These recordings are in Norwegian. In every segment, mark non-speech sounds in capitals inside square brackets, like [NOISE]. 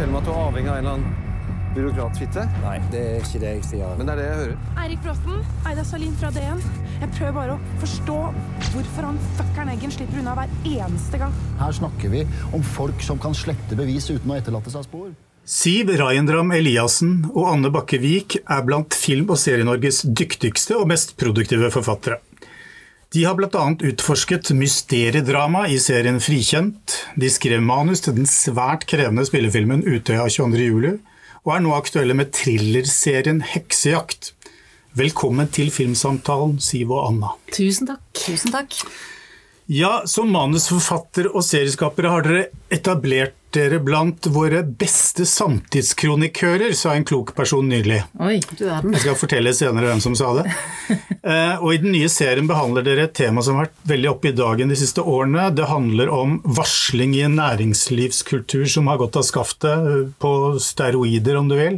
fortelle meg at du er avhengig av en eller annen byråkratfitte? Nei, det er ikke det jeg sier. Men det er det jeg hører. Eirik Bråten, Eida Salin fra DN. Jeg prøver bare å forstå hvorfor han fuckeren Eggen slipper unna hver eneste gang. Her snakker vi om folk som kan slette bevis uten å etterlate seg spor. Siv Rajendram Eliassen og Anne Bakke-Vik er blant Film- og Serie-Norges dyktigste og mest produktive forfattere. De har bl.a. utforsket mysteriedrama i serien Frikjent. De skrev manus til den svært krevende spillefilmen Utøya 22.07, og er nå aktuelle med thrillerserien Heksejakt. Velkommen til filmsamtalen, Siv og Anna. Tusen takk. Tusen takk. Ja, Som manusforfatter og serieskapere har dere etablert dere blant våre beste samtidskronikører, sa en klok person nylig. Oi, du er den. Jeg skal fortelle senere hvem som sa det. Eh, og I den nye serien behandler dere et tema som har vært veldig oppe i dagen de siste årene. Det handler om varsling i en næringslivskultur som har gått av skaftet, eh, på steroider om du vil.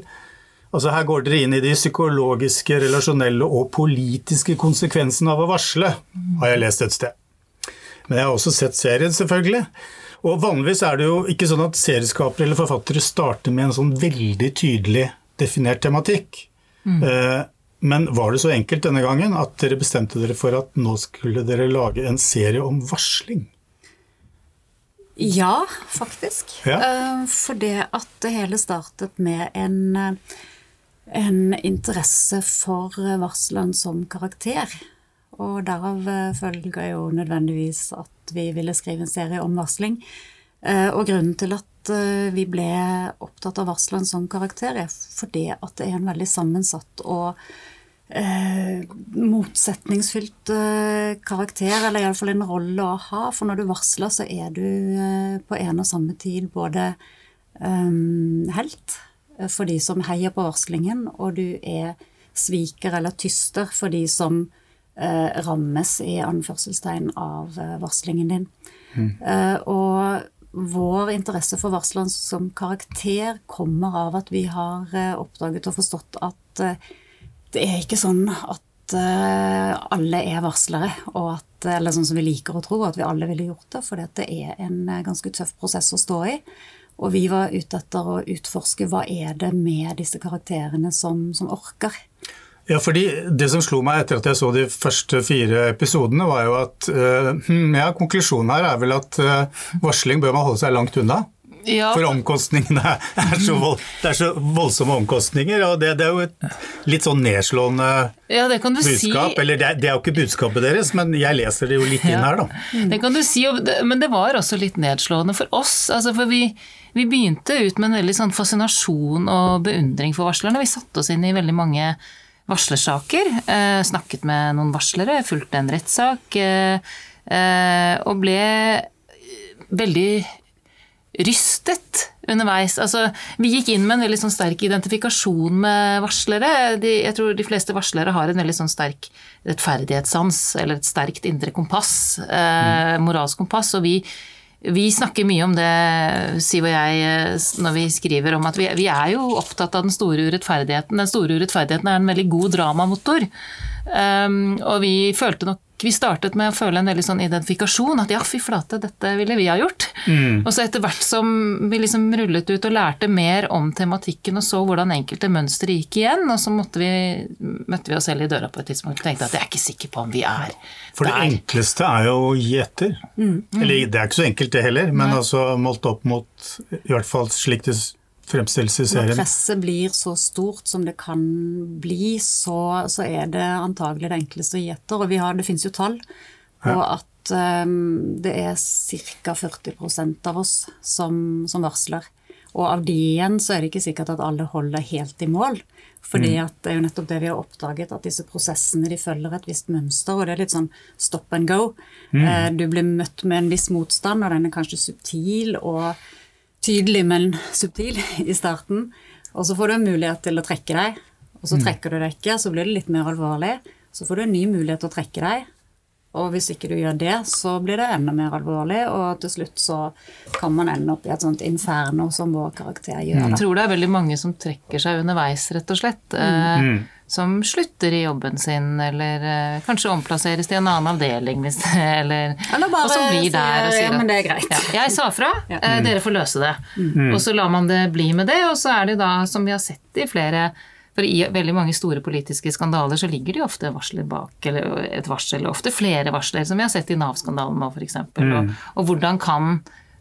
Altså Her går dere inn i de psykologiske, relasjonelle og politiske konsekvensene av å varsle, har jeg lest et sted. Men jeg har også sett serien, selvfølgelig. Og vanligvis er det jo ikke sånn at serieskapere eller forfattere starter med en sånn veldig tydelig definert tematikk. Mm. Men var det så enkelt denne gangen at dere bestemte dere for at nå skulle dere lage en serie om varsling? Ja, faktisk. Ja. Eh, For det at det hele startet med en, eh, en interesse for eh, varsleren som karakter. Og derav eh, følger jo nødvendigvis at vi ville skrive en serie om varsling. Eh, Og grunnen til at eh, vi ble opptatt av varsleren som karakter, er fordi at det er en veldig sammensatt og eh, motsetningsfylt karakter, eller iallfall en rolle å ha. For når du varsler, så er du på en og samme tid både eh, helt for de som heier på varslingen, og du er sviker eller tyster for de som rammes i anførselstegn av eh, varslingen din. Eh, og vår interesse for varsleren som karakter kommer av at vi har eh, oppdaget og forstått at eh, det er ikke sånn at eh, alle er varslere, og at, eller sånn som vi liker å tro, at vi alle ville gjort det, for det er en eh, ganske tøff prosess å stå i. Og vi var ute etter å utforske hva er det med disse karakterene som, som orker. Ja, fordi Det som slo meg etter at jeg så de første fire episodene, var jo at eh, hm, ja, konklusjonen her er vel at eh, varsling bør man holde seg langt unna. Ja, For omkostningene [LAUGHS] er så, vold, det er så voldsomme omkostninger, og det, det er jo et litt sånn nedslående ja, det kan du budskap. si. Eller det er, det er jo ikke budskapet deres, men jeg leser det jo litt inn her, da. Det kan du si, men det var også litt nedslående for oss. Altså for vi, vi begynte ut med en veldig sånn fascinasjon og beundring for varslerne. Vi satte oss inn i veldig mange varslersaker. Eh, snakket med noen varslere, fulgte en rettssak. Eh, eh, og ble veldig rystet underveis. Altså, vi gikk inn med en veldig sånn sterk identifikasjon med varslere. De, jeg tror de fleste varslere har en veldig sånn sterk rettferdighetssans, eller et sterkt indre kompass, eh, moralsk kompass. Og vi, vi snakker mye om det, Siv og jeg, når vi skriver om at vi, vi er jo opptatt av den store urettferdigheten. Den store urettferdigheten er en veldig god dramamotor. Um, og vi følte nok vi startet med å føle en veldig sånn identifikasjon. At ja, fy flate, dette ville vi ha gjort. Og så etter hvert som vi liksom rullet ut og lærte mer om tematikken og så hvordan enkelte mønstre gikk igjen, og så måtte vi, møtte vi oss selv i døra på et tidspunkt og tenkte at jeg er ikke sikker på om vi er For det der. enkleste er jo å gi etter. Eller det er ikke så enkelt det heller, men altså målt opp mot i hvert fall slik det fremstilles i serien. Når presset blir så stort som det kan bli, så, så er det antagelig det enkleste å gi etter. Og vi har, det finnes jo tall på at um, det er ca. 40% av oss som, som varsler. Og av de igjen så er det ikke sikkert at alle holder helt i mål. Fordi at det er jo nettopp det vi har oppdaget, at disse prosessene de følger et visst mønster. Og det er litt sånn stop and go. Mm. Du blir møtt med en viss motstand, og den er kanskje subtil og tydelig, men subtil [LAUGHS] i starten. Og så får du en mulighet til å trekke deg, og så trekker du deg ikke, så blir det litt mer alvorlig. Så får du en ny mulighet til å trekke deg, Og hvis ikke du gjør det, så blir det enda mer alvorlig, og til slutt så kan man ende opp i et sånt inferno som vår karakter gjør. Jeg tror det er veldig mange som trekker seg underveis, rett og slett. Eh, Som slutter i jobben sin, eller eh, kanskje omplasseres til en annen avdeling, hvis, [LAUGHS] eller, Eller bare og som blir sier, der og ja, men det er greit. ja, jeg sa fra, eh, dere får løse det. Og så lar man det bli med det, og så er det da, som vi har sett i flere for i veldig mange store politiske skandaler så ligger det jo ofte varsler bak, eller et varsel, og ofte flere varsler, som vi har sett i Nav-skandalen nå f.eks. Mm. Og, og hvordan kan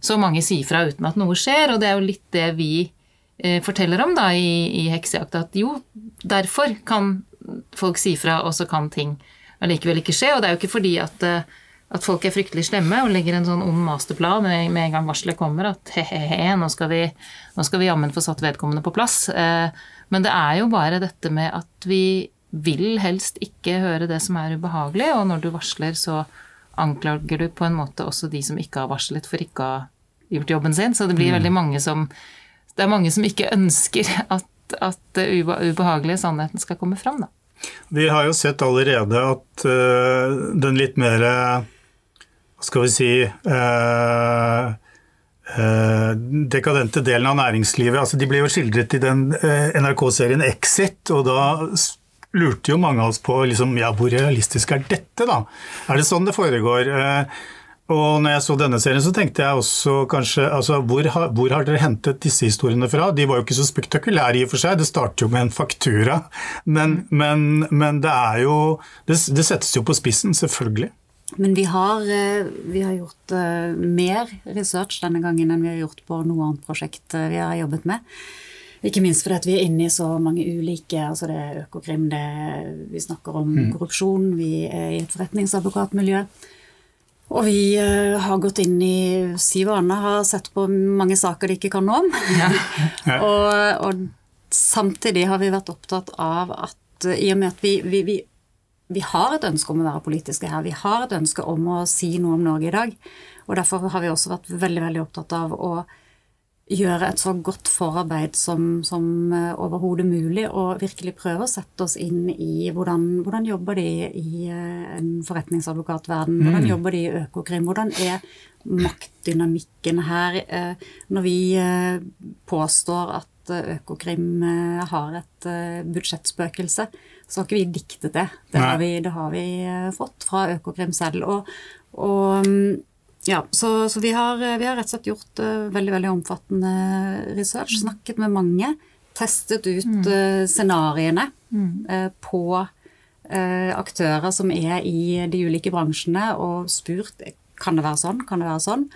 så mange si fra uten at noe skjer? Og det er jo litt det vi eh, forteller om da i, i Heksejakt, at jo, derfor kan folk si fra, og så kan ting allikevel ikke skje. Og det er jo ikke fordi at, eh, at folk er fryktelig slemme og legger en sånn ond masterplan med, en gang varselet kommer, at he-he-he, nå skal vi, nå skal vi jammen få satt vedkommende på plass. Eh, men det er jo bare dette med at vi vil helst ikke høre det som er ubehagelig, og når du varsler, så anklager du på en måte også de som ikke har varslet for ikke å ha gjort jobben sin. Så det blir veldig mange som Det er mange som ikke ønsker at, at det ubehagelige sannheten skal komme fram, da. Vi har jo sett allerede at uh, den litt mer Hva skal vi si øh, dekadente delen av næringslivet. altså De ble jo skildret i den øh, NRK-serien Exit, og da lurte jo mange av oss på liksom, ja, hvor realistisk er dette, da? Er det sånn det foregår? Eh, og når jeg så denne serien, så tenkte jeg også kanskje altså, hvor, har, hvor har dere hentet disse historiene fra? De var jo ikke så spektakulære i og for seg, det starter jo med en faktura. Men, men, men det er jo det, det settes jo på spissen, selvfølgelig. Men vi har, eh, vi har gjort eh, mer research denne gangen enn vi har gjort på noe annet prosjekt eh, vi har jobbet med. Ikke minst fordi at vi er inne i så mange ulike altså Det er Økokrim, det er, vi snakker om korrupsjon, vi er i et forretningsadvokatmiljø. Og vi har gått inn i Siv og Anne har sett på mange saker de ikke kan noe om. [LAUGHS] og, og samtidig har vi vært opptatt av at i og med at vi, vi, vi, vi har et ønske om å være politiske her, vi har et ønske om å si noe om Norge i dag. Og derfor har vi også vært veldig, veldig opptatt av å gjøre et så godt forarbeid som, som eh, overhodet mulig, og virkelig prøve å sette oss inn i hvordan, hvordan jobber de i eh, en forretningsadvokatverden, hvordan jobber de i Økokrim, hvordan er maktdynamikken her eh, når vi påstår at Økokrim har et budsjettspøkelse, så har ikke vi diktet det. Det har vi, det har vi eh, fått fra Økokrim selv. Og, og mm, ja, så, så vi, har, vi har rett og slett gjort eh, veldig veldig omfattende research. Snakket med mange. Testet ut eh, scenarioene eh, på eh, aktører som er i de ulike bransjene, og spurt kan det være sånn, kan det være sånn.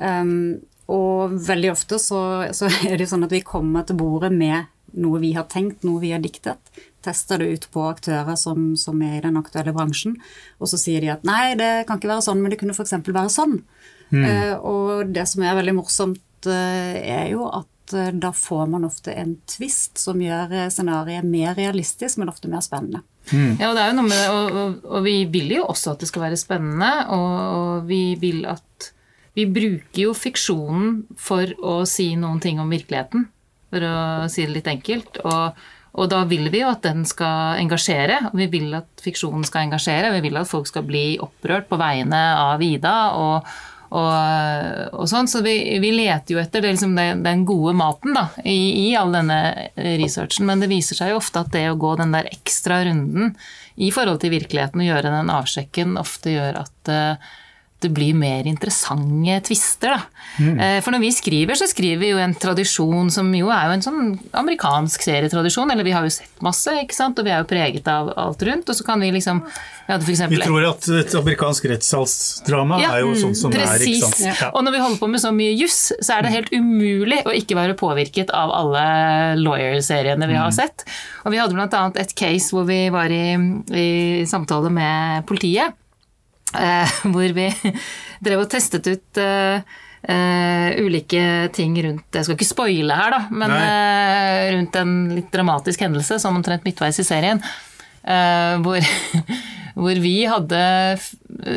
Um, og veldig ofte så, så [LAUGHS] er det jo sånn at vi kommer til bordet med noe vi har tenkt, noe vi har diktet. Tester det ut på aktører som, som er i den aktuelle bransjen. Og så sier de at nei, det kan ikke være sånn, men det kunne f.eks. være sånn. Eh, og det som er veldig morsomt, eh, er jo at eh, da får man ofte en tvist som gjør scenarioet mer realistisk, men ofte mer spennende. Ja, og det er jo noe med det, og, og, og vi vil jo også at det skal være spennende, og, og vi vil at Vi bruker jo fiksjonen for å si noen ting om virkeligheten, for å si det litt enkelt. Og, og da vil vi jo at den skal engasjere, og vi vil at fiksjonen skal engasjere. Vi vil at folk skal bli opprørt på vegne av Ida og, og, og sånn. Så vi, vi leter jo etter liksom den, den gode maten da, i, i all denne researchen. Men det viser seg jo ofte at det å gå den der ekstra runden i forhold til virkeligheten og gjøre den avsjekken, ofte gjør at eh, det blir mer interessante tvister. Da. Eh, For når vi skriver, så skriver vi jo en tradisjon som jo er jo en sånn amerikansk serietradisjon. Eller vi har jo sett masse, ikke sant? og vi er jo preget av alt rundt. Og så kan vi liksom hadde for Vi tror at et amerikansk rettssalsdrama Ja, er jo sånn som det er. Ikke sant? Ja. Og når vi holder på med så mye juss, så er det helt umulig å ikke være påvirket av alle lawyer-seriene vi Mm. har sett. Og vi hadde bl.a. et case hvor vi var i, i samtale med politiet, [LAUGHS] hvor vi drev og testet ut eh, eh, ulike ting rundt Jeg skal ikke spoile her, da, men eh, rundt en litt dramatisk hendelse, som omtrent midtveis i serien. Uh, hvor, [LAUGHS] hvor vi hadde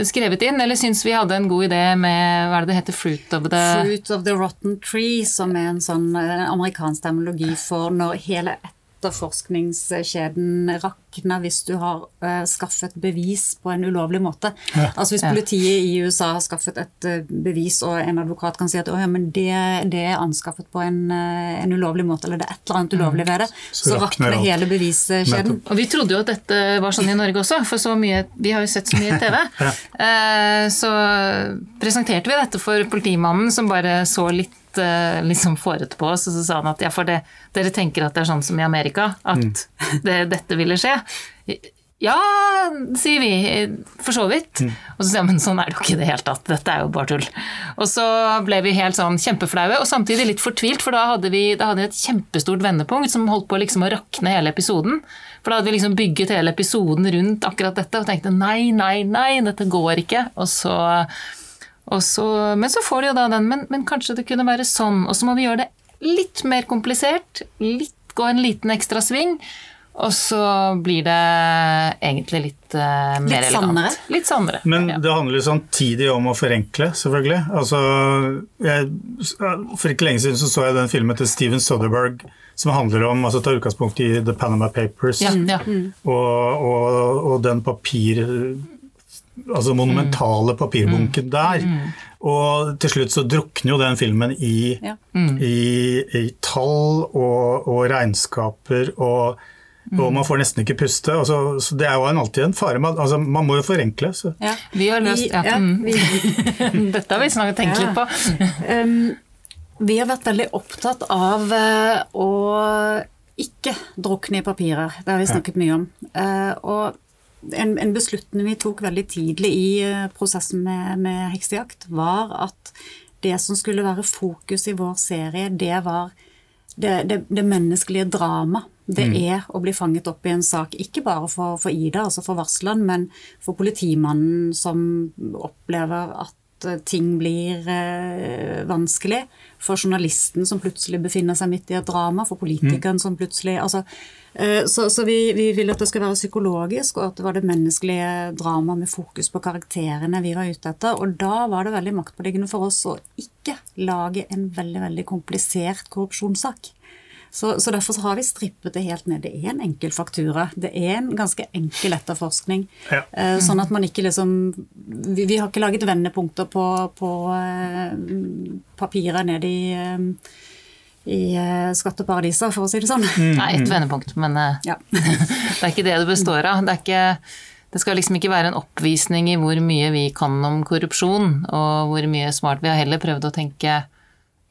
skrevet inn, eller syns vi hadde en god idé med hva er det det heter, Fruit of the Fruit of the rotten tree, som er en sånn eh, amerikansk terminologi for når hele et etterforskningskjeden rakner hvis du har uh, skaffet bevis på en ulovlig måte. Altså Hvis politiet i USA har skaffet et uh, bevis, og en advokat kan si at ja, men det, det, er anskaffet på en, uh, en, ulovlig måte, eller det er et eller annet ulovlig ved det, så, så rakner hele beviskjeden. Og Vi trodde jo at dette var sånn i Norge også, for så mye, vi har jo sett så mye TV. [LAUGHS] ja. Så presenterte vi dette for politimannen, som bare så litt liksom fårete på oss, og så sa han at ja, for det, dere tenker at det er sånn som i Amerika, at mm. [LAUGHS] det, dette ville skje. Ja, sier vi, for så vidt. Mm. Og så sier han men sånn er det jo ikke i det hele tatt, dette er jo bare tull. Og så ble vi helt sånn kjempeflaue, og samtidig litt fortvilt, for da hadde vi, da hadde vi et kjempestort vendepunkt som holdt på liksom å rakne hele episoden. For da hadde vi liksom bygget hele episoden rundt akkurat dette og tenkte nei, nei, nei, dette går ikke. Og så, så men så får de jo da den, men, men kanskje det kunne være sånn. Og så må vi gjøre det litt mer komplisert, litt, gå en liten ekstra sving. Og så blir det egentlig litt uh, mer litt elegant. Litt sannere. Men ja. det handler samtidig om å forenkle, selvfølgelig. Altså, jeg, for ikke lenge siden så, så jeg den filmen til Steven Soderberg som handler om altså tar utgangspunkt i The Panama Papers. Ja, ja. Mm. Og, og, og, den papir... Altså monumentale papirbunken mm. der. Mm. Og til slutt så drukner jo den filmen i, mm. i, i tall og, og regnskaper og og man får nesten ikke puste. Altså, så det er jo en, alltid en fare. Man, altså, man må jo forenkle. Så. Ja, vi har løst ja. ja vi, [LAUGHS] Dette har vi snakket tenkt litt på. um, vi har vært veldig opptatt av uh, å ikke drukne i papirer. Det har vi snakket mye om. Uh, og en, en, beslutning vi tok veldig tidlig i uh, prosessen med, med heksejakt, var at det som skulle være fokus i vår serie, det var det, det, det menneskelige drama det mm. er å bli fanget opp i en sak, ikke bare for, for Ida, altså for varsleren, men for politimannen som opplever at eh, ting blir eh, vanskelig. For journalisten som plutselig befinner seg midt i et drama. For politikeren som plutselig altså, eh, Så, så vi, vi, vil at det skal være psykologisk, og at det var det menneskelige dramaet med fokus på karakterene vi var ute etter. Og da var det veldig maktpåliggende for oss å ikke lage en veldig, veldig komplisert korrupsjonssak. Så, så, derfor så har vi strippet det helt ned. Det er en enkel faktura. Det er en ganske enkel etterforskning. Ja. Eh, sånn at man ikke liksom vi, vi, har ikke laget vendepunkter på, på uh, papiret ned i uh, i skatteparadiser, for å si det sånn. Mm. Nei, ett vendepunkt, men ja. [LAUGHS] det er ikke det det består av. Det, ikke, det, skal liksom ikke være en oppvisning i hvor mye vi kan om korrupsjon, og hvor mye smart vi har heller prøvd å tenke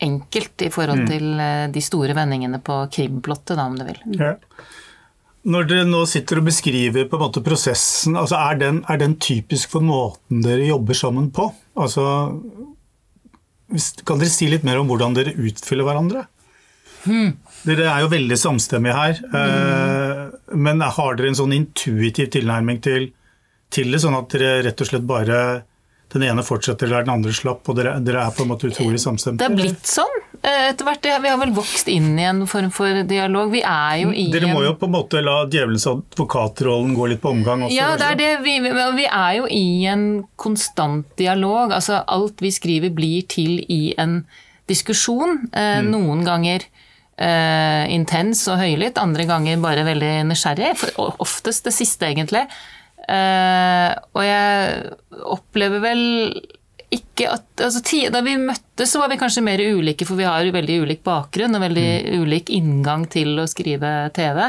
enkelt i forhold mm. til eh, de store vendingene på krimplottet, da, om du vil. Ja. Når dere nå sitter og beskriver på en måte prosessen, altså er, den, er den typisk for måten dere jobber sammen på? Altså, kan dere si litt mer om hvordan dere utfyller hverandre? Hmm. Dere er jo veldig samstemmige her, mm. men har dere en sånn intuitiv tilnærming til, til det, sånn at dere rett og slett bare den ene fortsetter der den andre slapp, og dere, dere er på en måte utrolig samstemte? Det er blitt sånn eh, etter hvert. Vi har vel vokst inn i en form for dialog. Vi er jo i Dere må jo på en måte la djevelens advokatrollen gå litt på omgang også? Ja, det er det. Vi, vi er jo i en konstant dialog. Altså alt vi skriver blir til i en diskusjon. Eh, mm. Noen ganger Uh, intens og høylytt, andre ganger bare veldig nysgjerrig. For oftest det siste, egentlig. Uh, og jeg opplever vel ikke at altså, Da vi møttes, så var vi kanskje mer ulike, for vi har veldig ulik bakgrunn og veldig mm. ulik inngang til å skrive TV.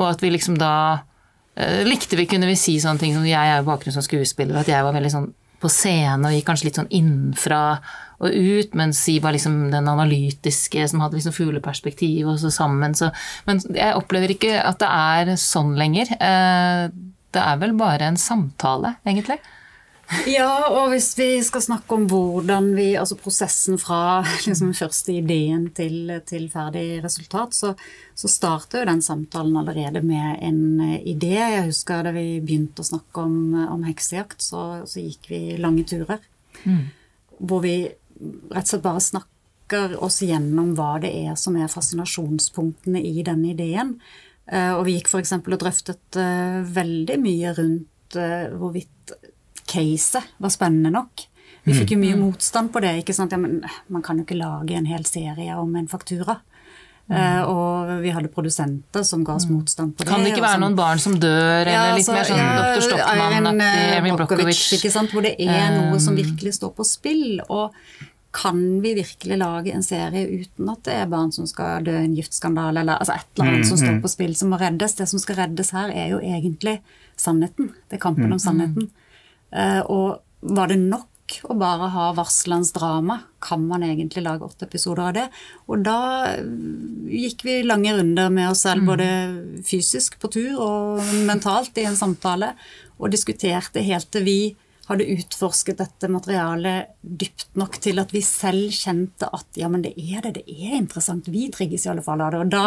Og at vi liksom da uh, likte vi, kunne vi si sånne ting som Jeg er jo bakgrunn som skuespiller, at jeg var veldig sånn på scene og gikk kanskje litt sånn innenfra og ut, mens Si var liksom den analytiske som hadde liksom fugleperspektiv og så sammen. Så, men jeg opplever ikke at det er sånn lenger. Uh, det er vel bare en samtale, egentlig? Ja, og hvis vi skal snakke om hvordan vi Altså prosessen fra [LAUGHS] liksom første ideen til, til ferdig resultat, så, så starter jo den samtalen allerede med en idé. Jeg husker da vi begynte å snakke om, om heksejakt, så, så, gikk vi lange turer. Mm. Hvor vi rett og slett bare snakker oss gjennom hva det er som er fascinasjonspunktene i denne ideen. Eh, og vi gikk f.eks. og drøftet eh, veldig mye rundt eh, hvorvidt caset var spennende nok. Vi fikk jo mye mm. motstand på det. ikke sant? Ja, men man kan jo ikke lage en hel serie om en faktura. Mm. og vi hadde produsenter som ga oss motstand på det. Kan det ikke være noen barn som dør, eller litt mer sånn Dr. Stockmann-aktig, Erin Brockovich, Brockovich? Hvor det er noe som virkelig står på spill. Og kan vi virkelig lage en serie uten at det er barn som skal dø i en giftskandale, eller altså et eller annet som står på spill, som må reddes? Det som skal reddes her, er jo egentlig sannheten. Det er kampen om sannheten. Uh, og var det nok å bare ha varslens drama? Kan man egentlig lage åtte episoder av det? Og da eh, gikk vi lange runder med oss selv, både fysisk på tur og mentalt i en samtale, og diskuterte helt til vi hadde utforsket dette materialet dypt nok til at vi selv kjente at ja, men det er det, det er interessant. Vi trigges i alle fall av det. Og da,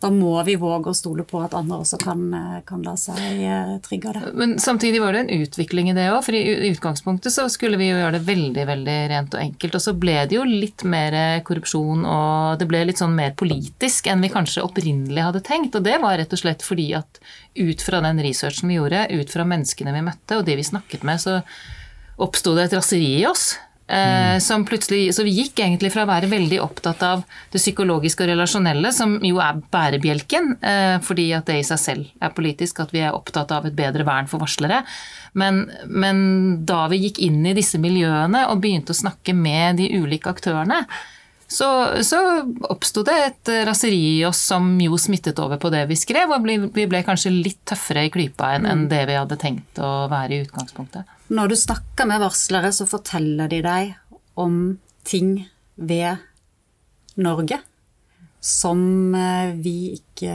da må vi våge å stole på at andre også kan, eh, kan la seg eh, trigge av det. Men samtidig var det en utvikling i det òg, for i utgangspunktet så skulle vi jo gjøre det veldig veldig rent og enkelt. Og så ble det jo litt mer korrupsjon, og det ble litt sånn mer politisk enn vi kanskje opprinnelig hadde tenkt. Og det var rett og slett fordi at ut fra den researchen vi gjorde, ut fra menneskene vi møtte og de vi snakket med, så oppsto det et raseri i oss. Mm. som plutselig, så vi gikk egentlig fra å være veldig opptatt av det psykologiske og relasjonelle, som jo er bærebjelken, eh, fordi at det i seg selv er politisk, at vi er opptatt av et bedre vern for varslere. Men, men da vi gikk inn i disse miljøene og begynte å snakke med de ulike aktørene, så, så oppsto det et raseri i oss som jo smittet over på det vi skrev, og vi ble kanskje litt tøffere i klypa enn, enn det vi hadde tenkt å være i utgangspunktet. Når du snakker med varslere, så forteller de deg om ting ved Norge som eh, vi ikke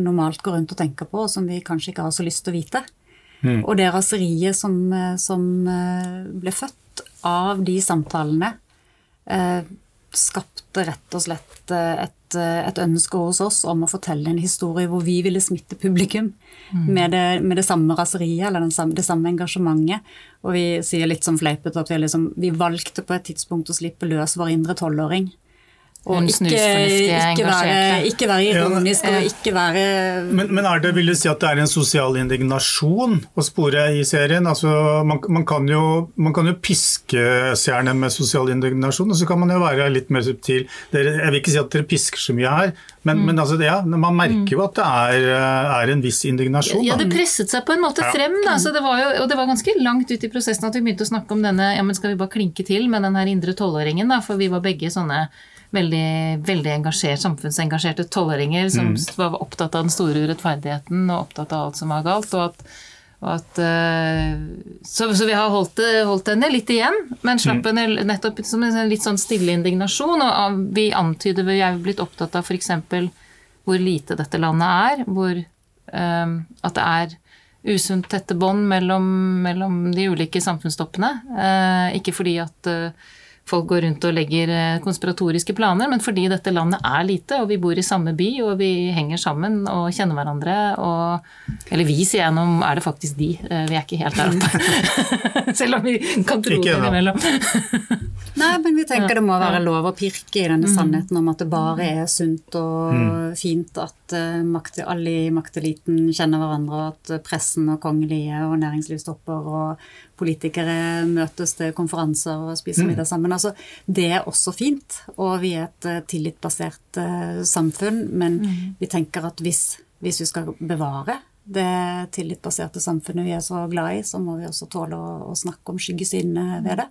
normalt går rundt og tenker på, og som vi kanskje ikke har så lyst til å vite. Og det raseriet som, eh, som eh, ble født av de samtalene, eh, skapte rett og slett eh, et, eh, et ønske hos oss om å fortelle en historie hvor vi ville smitte publikum med, det, med det samme raseriet eller den samme, det samme engasjementet. Og vi sier litt som fleipete at vi, liksom, vi valgte på et tidspunkt å slippe løs vår indre tolvåring. Og ikke, ikke, være, ikke være ironisk og ikke være Men, men er det, vil du si at det er en sosial indignasjon å spore i serien? Altså, man, man, kan jo, man kan jo piske seerne med sosial indignasjon, og så kan man jo være litt mer subtil. Dere, jeg vil ikke si at dere pisker så mye her, men, Mm. men altså, ja, man merker jo at det er, er en viss indignasjon. Ja, ja, det presset seg på en måte Ja. frem. Da. Så det var jo, og det var ganske langt ut i prosessen at vi begynte å snakke om denne ja, men Skal vi bare klinke til med den her indre tolvåringen? da, For vi var begge sånne veldig, veldig engasjert, samfunnsengasjerte tolvåringer som var opptatt av den store urettferdigheten og opptatt av alt som var galt. og at at, eh, så, så vi har holdt, det- holdt henne litt igjen, men slapp henne nettopp som en sånn litt sånn stille indignasjon. Og vi antyder vi er blitt opptatt av f.eks. hvor lite dette landet er. Hvor um, at det er usunt tette bånd mellom, mellom de ulike samfunnstoppene. Uh, ikke fordi at eh, folk går rundt og legger eh, konspiratoriske planer, men fordi dette landet er lite, og vi bor i samme by, og vi henger sammen og kjenner hverandre. Og, eller vi, sier jeg, nå er det faktisk de. Eh, Vi er ikke helt der oppe. [LAUGHS] Selv om vi kan tro det innimellom. [LAUGHS] Nei, men vi tenker det må være lov å pirke i denne sannheten om at det bare er sunt og Mm. fint at eh, makt, alle i makteliten kjenner hverandre, og at pressen og kongelige og næringslivstopper og politikere møtes til konferanser og spiser middag sammen. Altså, det er også fint, og vi er et eh, tillitsbasert eh, samfunn, men vi tenker at hvis, hvis vi skal bevare det tillitsbaserte samfunnet vi er så glad i, så må vi også tåle å, å snakke om skyggesidene ved det.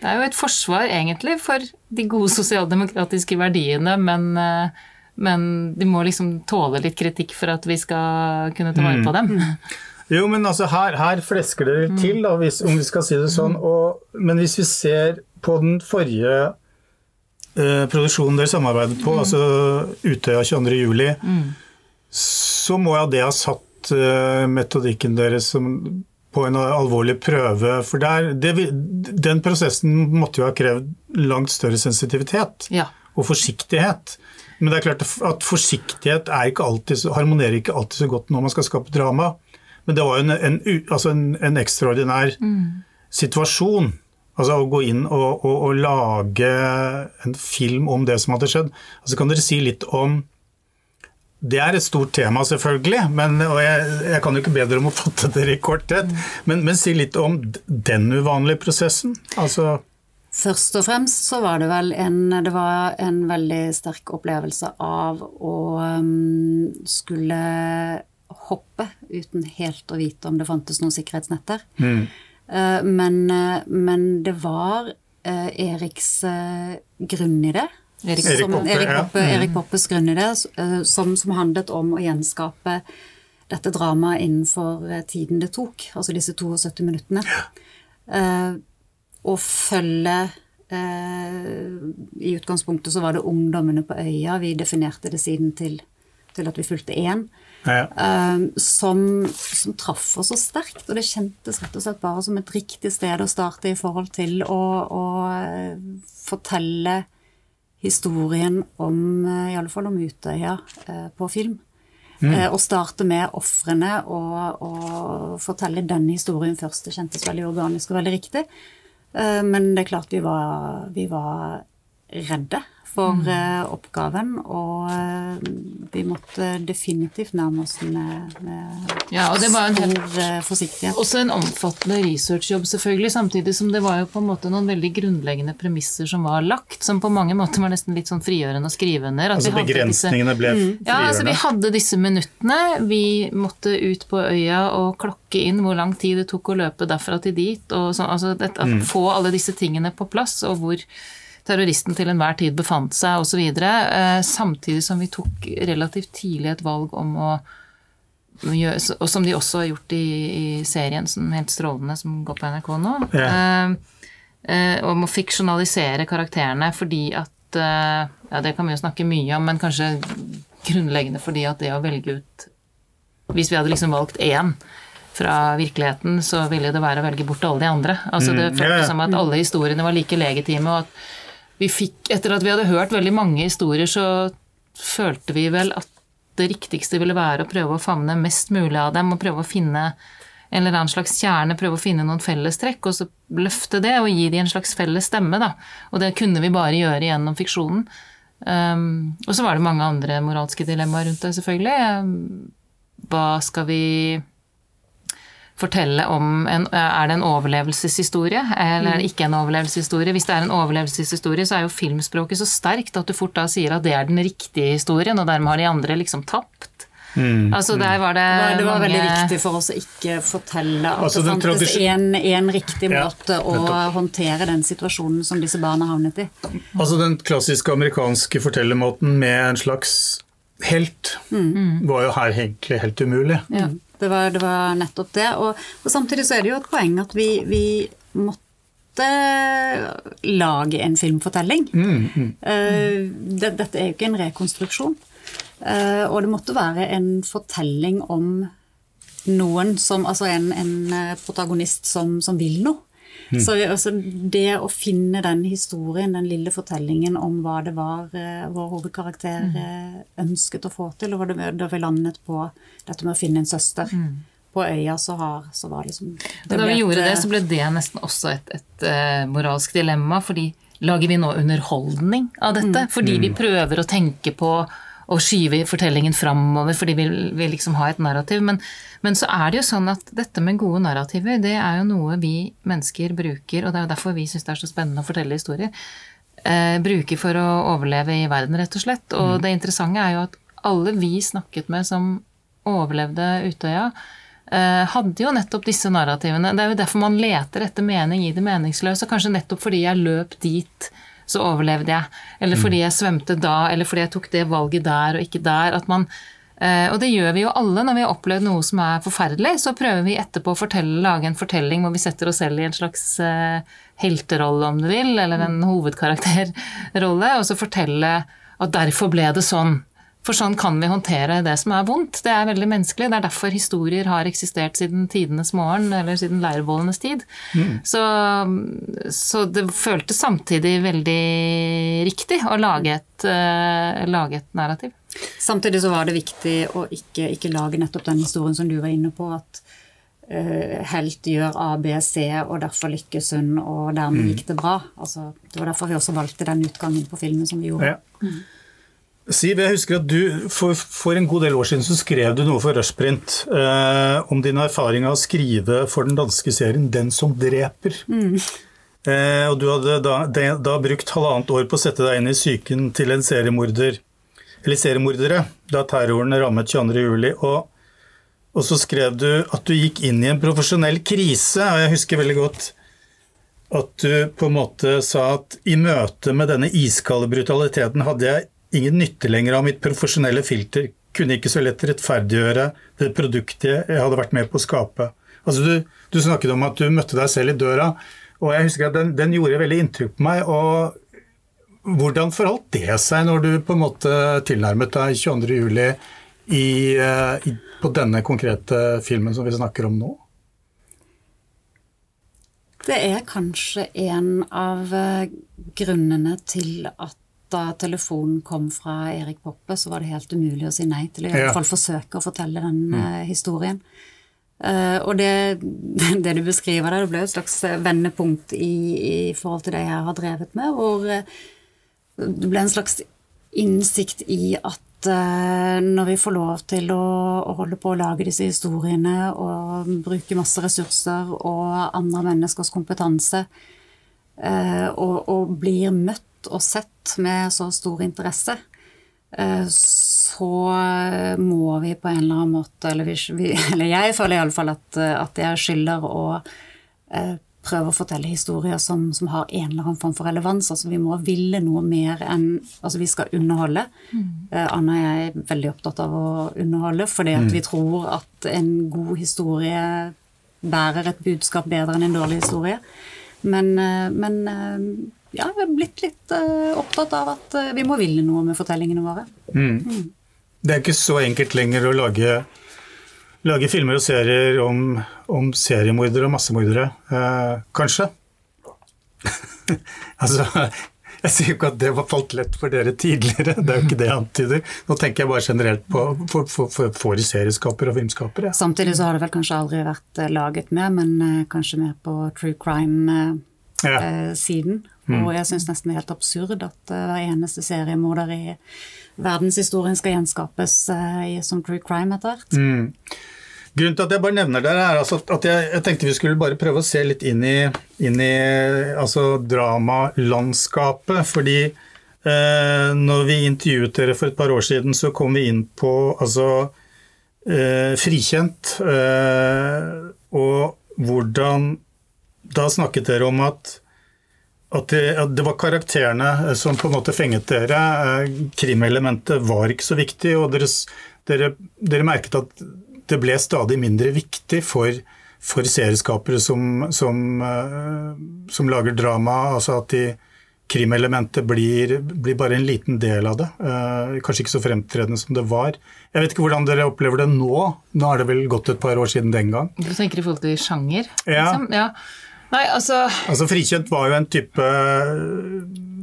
Det er jo et forsvar egentlig for de gode sosialdemokratiske verdiene, men, eh, men de må liksom tåle litt kritikk for at vi skal kunne ta vare på dem. [LAUGHS] Jo, men altså her, her flesker dere Mm. til, da, hvis, om vi skal si det sånn. Og, men hvis vi ser på den forrige eh, produksjonen dere samarbeidet Mm. på, altså Utøya 22. juli, så må jo det ha satt eh, metodikken deres som, på en alvorlig prøve. For der, det, den prosessen måtte jo ha krevd langt større sensitivitet Ja. og forsiktighet. Men det er klart at forsiktighet er ikke alltid, harmonerer ikke alltid så godt når man skal skape drama. Men det var jo en, en, altså en, en ekstraordinær situasjon. Altså å gå inn og, og, og lage en film om det som hadde skjedd. Altså Kan dere si litt om Det er et stort tema, selvfølgelig, men, og jeg, jeg kan jo ikke be dere om å [LAUGHS] fatte dere i korthet. Men, men si litt om den uvanlige prosessen. Altså Først og fremst så var det vel en, det var en veldig sterk opplevelse av å um, skulle hoppe uten helt å vite om det fantes noen sikkerhetsnetter. Mm. Uh, men, uh, men, det var Eriks Eriks i det. Erik som, Poppe, Erik, ja. Poppe, ja. Erik Poppes grunnidé, som, som handlet om å gjenskape dette dramaet innenfor tiden det tok, altså disse 72 minuttene. og følge I utgangspunktet så var det ungdommene på øya, vi definerte det siden til, til at vi fulgte én. Ja. som, som traff oss så sterkt. Og det kjentes rett og slett bare som et riktig sted å starte i forhold til å, å fortelle historien om, i alle fall om Utøya, på film. Mm. Og starte med ofrene og, og, fortelle den historien først. Det kjentes veldig organisk og veldig riktig. Men det er klart vi var, vi var redde for mm. oppgaven, og vi måtte definitivt nærme oss med, med ja, og det var en stor helt, forsiktighet. Også en omfattende researchjobb, selvfølgelig, samtidig som det var jo på en måte noen veldig grunnleggende premisser som var lagt, som på mange måter var nesten litt sånn frigjørende å skrive under. Altså begrensningene ble frigjørende? Ja, altså vi hadde disse minuttene. Vi måtte ut på øya og klokke inn hvor lang tid det tok å løpe derfra til dit, og så, altså det, at Mm. få alle disse tingene på plass, og hvor terroristen til enhver tid befant seg osv. Eh, samtidig som vi tok relativt tidlig et valg om å gjøre, og som de også har gjort i, i serien som helt strålende som går på NRK nå, Ja. eh, eh, om å fiksjonalisere karakterene fordi at Ja, det kan vi jo snakke mye om, men kanskje grunnleggende fordi at det å velge ut Hvis vi hadde liksom valgt én fra virkeligheten, så ville det være å velge bort alle de andre. Altså Det Mm, føltes som at alle historiene var like legitime, og at vi fikk Etter at vi hadde hørt veldig mange historier, så følte vi vel at det riktigste ville være å prøve å favne mest mulig av dem, og prøve å finne en eller annen slags kjerne, prøve å finne noen fellestrekk, og så løfte det og gi dem en slags felles stemme, da. Og det kunne vi bare gjøre gjennom fiksjonen. Um, og så var det mange andre moralske dilemmaer rundt det, selvfølgelig. Um, Hva skal vi fortelle om en, Er det en overlevelseshistorie, eller er det ikke en overlevelseshistorie? Hvis det er en overlevelseshistorie, så er jo filmspråket så sterkt at du fort da sier at det er den riktige historien, og dermed har de andre liksom tapt. Mm. Altså der var det, Det var, det var mange veldig viktig for oss å ikke fortelle at Altså, det den fantes tradisjon- en, en riktig Ja, måte å håndtere den situasjonen som disse barna havnet i. Altså Den klassiske amerikanske fortellermåten med en slags helt var jo her egentlig helt umulig. Ja, det, var, det var nettopp det. Og, og samtidig så er det jo et poeng at vi, vi måtte lage en filmfortelling. Eh, det, dette er jo ikke en rekonstruksjon. Uh, og det måtte være en fortelling om noen som Altså en, en eh, protagonist som, som vil noe. Så altså, det å finne den historien, den lille fortellingen om hva det var eh, vår hovedkarakter mm. ønsket å få til, og da da vi landet på dette med å finne en søster på øya, så, har, så var liksom det da vi vi et, gjorde det, eh, så ble det nesten også et, et uh, moralsk dilemma, fordi lager vi nå underholdning av dette? Fordi vi prøver å tenke på å skyve fortellingen framover fordi vi vil liksom ha et narrativ. Men, men så er det jo sånn at dette med gode narrativer, det er jo noe vi mennesker bruker, og det er jo derfor vi syns det er så spennende å fortelle historier. Eh, bruker for å overleve i verden, rett og slett. Og det interessante er jo at alle vi snakket med som overlevde Utøya, eh, hadde jo nettopp disse narrativene. Det er jo derfor man leter etter mening i det meningsløse. Kanskje nettopp fordi jeg løp dit, så overlevde jeg. Eller fordi jeg svømte da, eller fordi jeg tok det valget der og ikke der. At man, eh, og det gjør vi jo alle når vi har opplevd noe som er forferdelig. Så prøver vi etterpå å fortelle, lage en fortelling hvor vi setter oss selv i en slags eh, helterolle, om du vil, eller en hovedkarakterrolle, og så fortelle at derfor ble det sånn. For sånn kan vi håndtere det som er vondt. Det er veldig menneskelig. Det er derfor historier har eksistert siden tidenes morgen, eller siden leirbålenes tid. Så, så det føltes samtidig veldig riktig å lage et, uh, lage et narrativ. Samtidig så var det viktig å ikke, ikke lage nettopp den historien som du var inne på, at eh, helt gjør A, B, C, og derfor lykkes hun, og dermed gikk det bra. Altså, det var derfor vi også valgte den utgangen på filmen som vi gjorde. Ja. Siv, jeg husker at du for, for en god del år siden så skrev du noe for Rushprint eh, om din erfaring av å skrive for den danske serien 'Den som dreper'. Eh, og du hadde da, de, da brukt halvannet år på å sette deg inn i psyken til en seriemorder, eller seriemordere, da terroren rammet 22.07. Og, og så skrev du at du gikk inn i en profesjonell krise, og jeg husker veldig godt at du på en måte sa at i møte med denne iskalde brutaliteten hadde jeg ingen nytte lenger av mitt profesjonelle filter, kunne ikke så lett rettferdiggjøre det produktet jeg hadde vært med på å skape. Altså du, du snakket om at du møtte deg selv i døra, og jeg husker at den, den gjorde veldig inntrykk på meg. og Hvordan forholdt det seg når du på en måte tilnærmet deg 22.07. I, eh, i, på denne konkrete filmen som vi snakker om nå? Det er kanskje en av eh, grunnene til at da telefonen kom fra Erik Poppe, så var det helt umulig å si nei til å i hvert fall forsøke å fortelle den mm. uh, historien. Uh, og det, [LAUGHS] det, du beskriver der, det ble et slags vendepunkt i, i, forhold til det jeg har drevet med, hvor det ble en slags innsikt i at når vi får lov til å, å, holde på å lage disse historiene og bruke masse ressurser og andre menneskers kompetanse, og, og blir møtt og sett med så stor interesse, eh, så må vi på en eller annen måte Eller, vi, [LAUGHS] eller jeg føler iallfall at, at jeg skylder å eh, prøve å fortelle historier som, som, har en eller annen form for relevans. Altså Vi må ville noe mer enn Altså vi skal underholde. Mm. Uh, Anna og jeg er veldig opptatt av å underholde fordi at mm. vi tror at en god historie bærer et budskap bedre enn en dårlig historie. Men, men ja, blitt litt uh, opptatt av at uh, vi må ville noe med fortellingene våre. Mm. Mm. Det er ikke så enkelt lenger å lage, lage filmer og serier om, om seriemordere og massemordere, uh, kanskje? [LAUGHS] altså, jeg sier jo ikke at det var falt lett for dere tidligere, det er jo ikke det jeg antyder. Nå tenker jeg bare generelt på for, for, for, for serieskapere og filmskapere. Samtidig så har det vel kanskje aldri vært laget mer, men kanskje mer på true crime-siden. Ja. Mm. Og jeg syns nesten det er helt absurd at uh, hver eneste seriemorder i verdenshistorien skal gjenskapes uh, i som true crime etter hvert. Mm. Grunnen til at jeg bare nevner det, er altså at jeg, jeg, tenkte vi skulle bare prøve å se litt inn i, inn i altså dramalandskapet. Fordi eh, når vi intervjuet dere for et par år siden, så kom vi inn på altså eh, Frikjent. Eh, og hvordan Da snakket dere om at at det, at det, var karakterene eh, som på en måte fenget dere. Eh, krimelementet var ikke så viktig, og deres, dere, dere, merket at det ble stadig mindre viktig for, for serieskapere som, som, eh, som, lager drama. altså at de, krimelementet blir, blir, bare en liten del av det. Kanskje ikke så fremtredende som det var. Jeg vet ikke hvordan dere opplever det nå. Nå er det vel gått et par år siden den gang. Du tenker i forhold til sjanger? Ja. Liksom? ja. Nei, altså Altså Frikjent var jo en type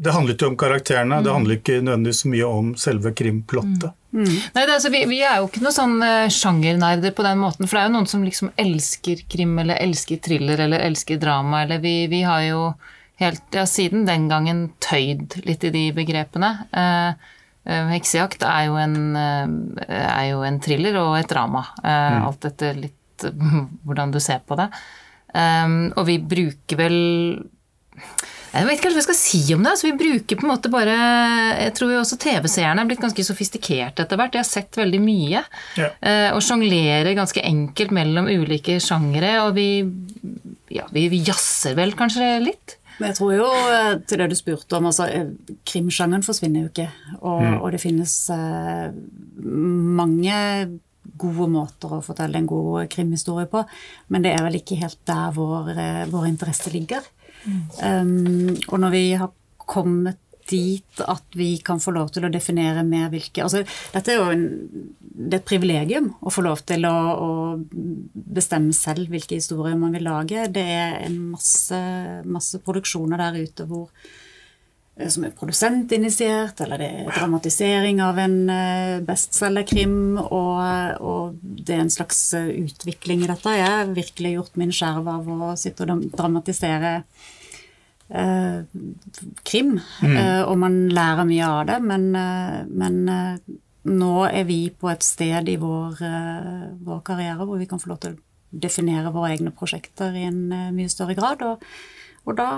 Det handlet jo om karakterene, mm. det handler ikke nødvendigvis så mye om selve krimplottet. Mm. Mm. Nei, altså, vi, vi, er jo ikke noen sånn uh, sjangernerder på den måten, for det er jo noen som liksom elsker krim eller elsker thriller eller elsker drama, eller vi, vi har jo helt ja, siden den gangen tøyd litt i de begrepene. Uh, uh, Heksejakt er jo, en, er jo en thriller og et drama, mm. alt etter litt [LAUGHS] hvordan du ser på det. Um, og vi bruker vel jeg vet ikke hva jeg skal si om det. Altså, vi bruker på en måte bare Jeg tror jo også TV-seerne er blitt ganske sofistikerte etter hvert. De har sett veldig mye. Ja. Uh, og sjonglerer ganske enkelt mellom ulike sjangere. Og vi, ja, vi, vi jazzer vel kanskje litt. Men jeg tror jo, eh, til det du spurte om, altså eh, krimsjangeren forsvinner jo ikke. Og, mm. og det finnes uh, mange gode måter å fortelle en god krimhistorie på, men det er vel ikke helt der vår, eh, vår interesse ligger. Mm. Um, og når vi har kommet dit at vi kan få lov til å definere mer hvilke altså Dette er jo en, det er et privilegium å få lov til å, å, bestemme selv hvilke historier man vil lage. Det er en masse, masse produksjoner der ute hvor som er produsentinitiert, eller det er dramatisering av en eh, bestselgerkrim, og, og det er en slags eh, utvikling i dette. Jeg har virkelig gjort min skjerv av å sitte og dramatisere eh, krim, mm. eh, og man lærer mye av det, men, men eh, nå er vi på et sted i vår, vår, karriere hvor vi kan få lov til å definere våre egne prosjekter i en mye større grad. og Og da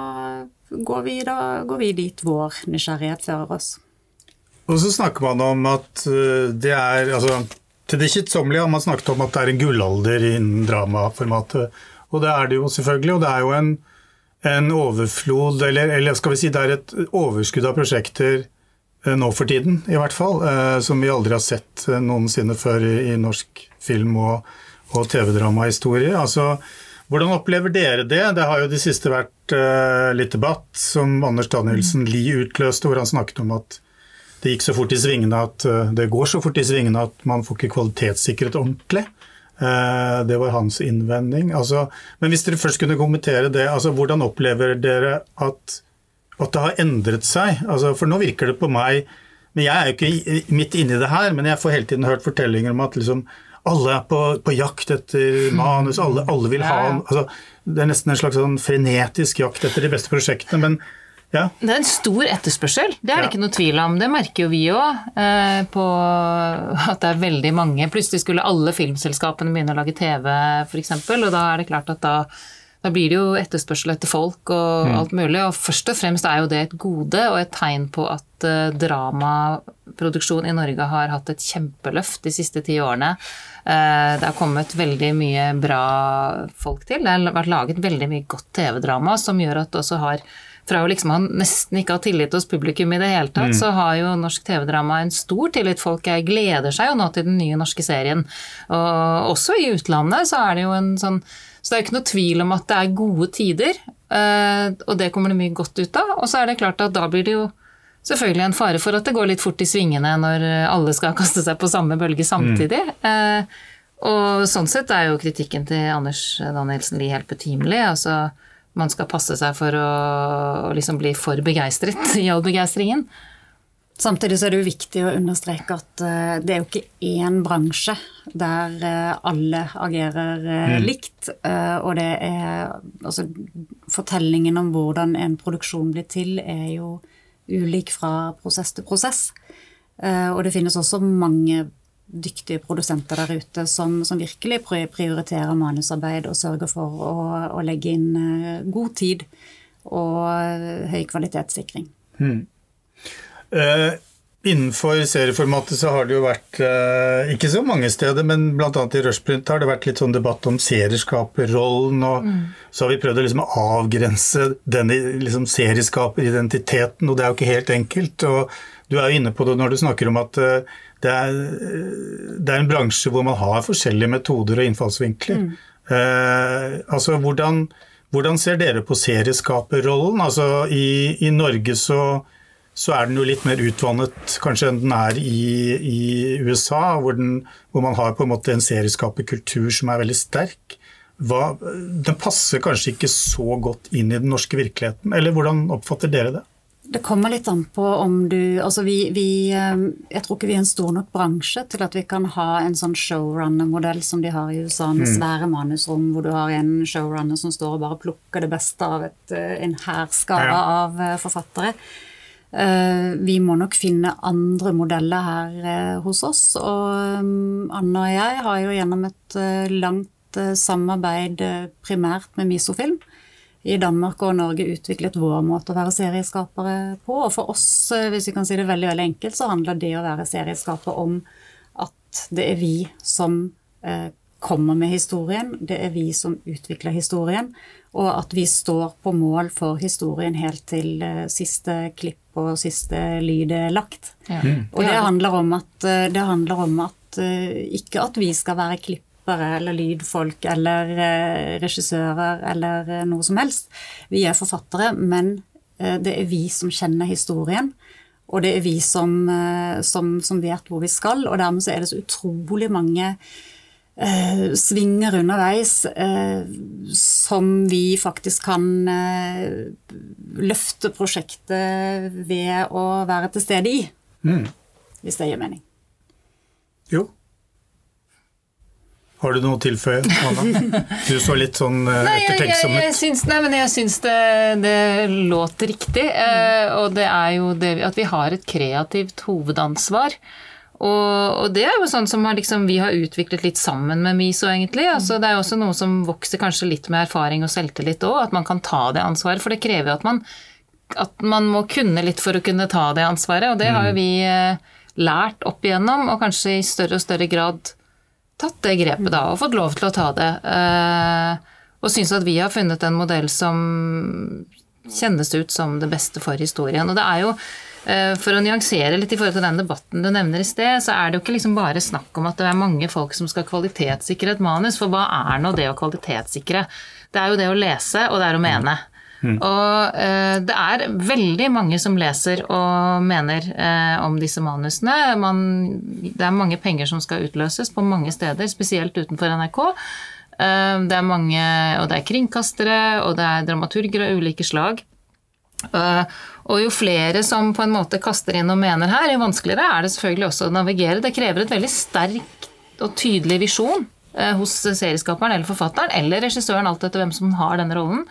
går vi, da går vi dit vår nysgjerrighet fører oss. Og så snakker man om at eh, det er altså, Til det kjedsommelige har man snakket om at det er en gullalder innen dramaformatet. Og det er det jo selvfølgelig. Og det er jo en, en overflod, eller, eller, skal vi si det er et overskudd av prosjekter eh, nå for tiden, i hvert fall, eh, som vi aldri har sett noensinne før i, norsk film- og, og TV-dramahistorie. Altså, hvordan opplever dere det? Det har jo de siste vært uh, litt debatt, som Anders Danielsen Lie utløste, hvor han snakket om at det gikk så fort i svingene at uh, det går så fort i svingene at man får ikke kvalitetssikret ordentlig. Uh, det var hans innvending. Altså, men hvis dere først kunne kommentere det, altså, hvordan opplever dere at, at det har endret seg? Altså, for nå virker det på meg men Jeg er jo ikke midt inni det her, men jeg får hele tiden hørt fortellinger om at liksom, alle er på, på, jakt etter manus, alle, alle vil ha altså, Det er nesten en slags sånn frenetisk jakt etter de beste prosjektene. men ja. Det er en stor etterspørsel, det er det ja. ikke noe tvil om. Det merker jo vi òg. Eh, på at det er veldig mange Plutselig skulle alle filmselskapene begynne å lage TV, f.eks. Og da er det klart at da, da, blir det jo etterspørsel etter folk og mm. alt mulig. Og først og fremst er jo det et gode og et tegn på at uh, dramaproduksjon i Norge har hatt et kjempeløft de siste ti årene. Uh, det har kommet veldig mye bra folk til. Det har vært laget veldig mye godt TV-drama som gjør at det også har fra å liksom nesten ikke ha tillit hos publikum i det hele tatt, mm. så har jo norsk TV-drama en stor tillit. Folk gleder seg jo nå til den nye norske serien. Og også i utlandet så er det jo en sånn Så det er jo ikke noe tvil om at det er gode tider, eh, og det kommer det mye godt ut av. Og så er det klart at da blir det jo selvfølgelig en fare for at det går litt fort i svingene når alle skal [LAUGHS] kaste seg på samme bølge samtidig. Mm. Eh, og sånn sett er jo kritikken til Anders Danielsen Lie helt betimelig. Altså, man skal passe seg for å, å liksom bli for begeistret [LAUGHS] i all begeistringen. Samtidig så er det jo viktig å understreke at uh, det er jo ikke én bransje der uh, alle agerer uh, mm. likt. og det er Altså, fortellingen om hvordan en produksjon blir til, er jo ulik fra prosess til prosess. Eh, og det finnes også mange dyktige produsenter der ute som, som virkelig prioriterer manusarbeid og sørger for å, å legge inn eh, god tid og eh, høy kvalitetssikring. Hmm. Uh, innenfor serieformatet så har det jo vært, uh, ikke så mange steder, men bl.a. i Rushprint har det vært litt sånn debatt om serieskaperrollen, og mm. så har vi prøvd å liksom avgrense denne liksom serieskaperidentiteten, og det er jo ikke helt enkelt. og Du er jo inne på det når du snakker om at uh, det, er, det er, en bransje hvor man har forskjellige metoder og innfallsvinkler. Mm. altså, hvordan, hvordan, ser dere på serieskaperrollen? Altså, i, i Norge så så er den jo litt mer utvannet kanskje enn den er i, i USA, hvor, den, hvor, man har på en måte en serieskaperkultur som er veldig sterk. Hva, den passer kanskje ikke så godt inn i den norske virkeligheten, eller hvordan oppfatter dere det? Det kommer litt an på om du Altså vi, vi, eh, Jeg tror ikke vi er en stor nok bransje til at vi kan ha en sånn showrunner-modell som de har i USA, med mm. svære manusrom, hvor du har en showrunner som står og bare plukker det beste av et, eh, en hærskare ja. av eh, forfattere. Vi må nok finne andre modeller her hos oss. Og um, Anna og jeg har jo gjennom et langt samarbeid primært med Misofilm i Danmark og Norge utviklet vår måte å være serieskapere på. Og for oss, hvis vi kan si det veldig, veldig enkelt, så handler det å være serieskaper om at det er vi som kommer med historien, det er vi som utvikler historien, og at vi står på mål for historien helt til siste klipp og siste lyd er lagt. Ja. Mm. Og det handler om at, eh, det handler om at eh, ikke at vi skal være klippere eller lydfolk eller eh, regissører eller noe som helst. Vi er forfattere, men det er vi som kjenner historien. Og det er vi som, som, som vet hvor vi skal, og dermed så er det så utrolig mange eh, svinger underveis eh, som vi faktisk kan eh, løfte prosjektet ved å være til stede i. Mm. Hvis det gir mening. Jo. Har du noe å tilføye, Anna? Du så litt sånn uh, ettertenksom ut. Jeg, jeg, syns, nei, men jeg syns det, det låter riktig. Uh, og det er jo det at vi har et kreativt hovedansvar Og, og det er jo sånn som har liksom, vi har utviklet litt sammen med MISO, egentlig. Altså, det er jo også noe som vokser kanskje litt med erfaring og selvtillit òg, at man kan ta det ansvaret. For det krever jo at man, at man må kunne litt for å kunne ta det ansvaret, og det har jo vi eh, lært opp igjennom, og kanskje i større og større grad tatt det grepet da, og fått lov til å ta det. Eh, og syns at vi har funnet en modell som kjennes ut som det beste for historien. Og det er jo Eh, for å nyansere litt i forhold til den debatten du nevner i sted, så er det jo ikke liksom bare snakk om at det er mange folk som skal kvalitetssikre et manus, for hva er nå det å kvalitetssikre? Det er jo det å lese, og det er å mene. Mm. Og eh, det er veldig mange som leser og mener eh, om disse manusene. Man, det er mange penger som skal utløses på mange steder, spesielt utenfor NRK. Eh, det er mange, og det er kringkastere, og det er dramaturger av ulike slag. Uh, og jo flere som på en måte kaster inn og mener her, jo vanskeligere er det selvfølgelig også å navigere. Det krever et veldig sterk og tydelig visjon uh, hos serieskaperen eller forfatteren eller regissøren, alt etter hvem som har denne rollen.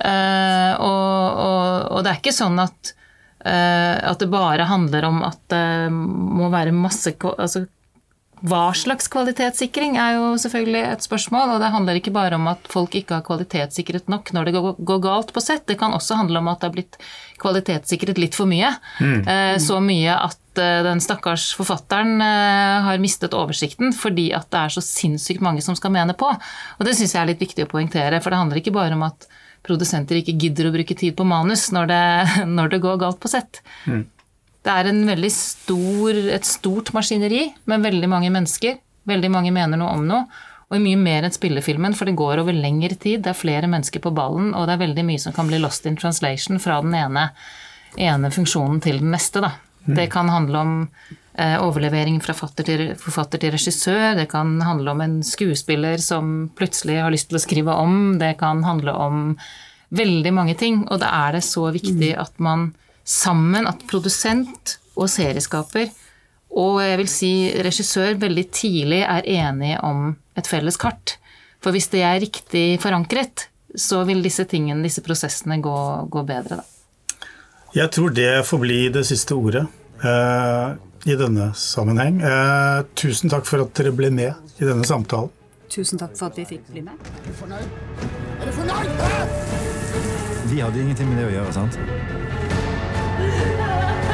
Uh, og, og, og, det er ikke sånn at, at det bare handler om at det må være masse altså, hva slags kvalitetssikring er jo selvfølgelig et spørsmål, og det handler ikke bare om at folk ikke har kvalitetssikret nok når det går galt på sett, det kan også handle om at det har blitt kvalitetssikret litt for mye. Mm. Uh, så mye at den stakkars forfatteren har mistet oversikten fordi at det er så sinnssykt mange som skal mene på. Og det syns jeg er litt viktig å poengtere, for det handler ikke bare om at produsenter ikke gidder å bruke tid på manus når det, [LAUGHS] når det går galt på sett. Mm. Det er stor, et stort maskineri med veldig mange mennesker. Veldig mange mener noe om noe. Og mye mer enn spillefilmen, for det går over lengre tid. Det er flere mennesker på ballen, og det er veldig mye som kan bli lost in translation fra den ene, ene funksjonen til den neste. Da. Mm. Det kan handle om overlevering fra forfatter til, forfatter til regissør. Det kan handle om en skuespiller som plutselig har lyst til å skrive om. Det kan handle om veldig mange ting. Og da er det så viktig mm. at man sammen at produsent og serieskaper og jeg vil si regissør veldig tidlig er enige om et felles kart. For hvis det er riktig forankret, så vil disse tingene, disse prosessene gå, gå bedre, da. Jeg tror det får bli det siste ordet eh, i denne sammenheng. Eh, tusen takk for at dere ble med i denne samtalen. Tusen takk for at vi fikk bli med. Er du fornøyd? Er du fornøyd? Vi hadde ingenting med det å gjøre, sant? [LAUGHS]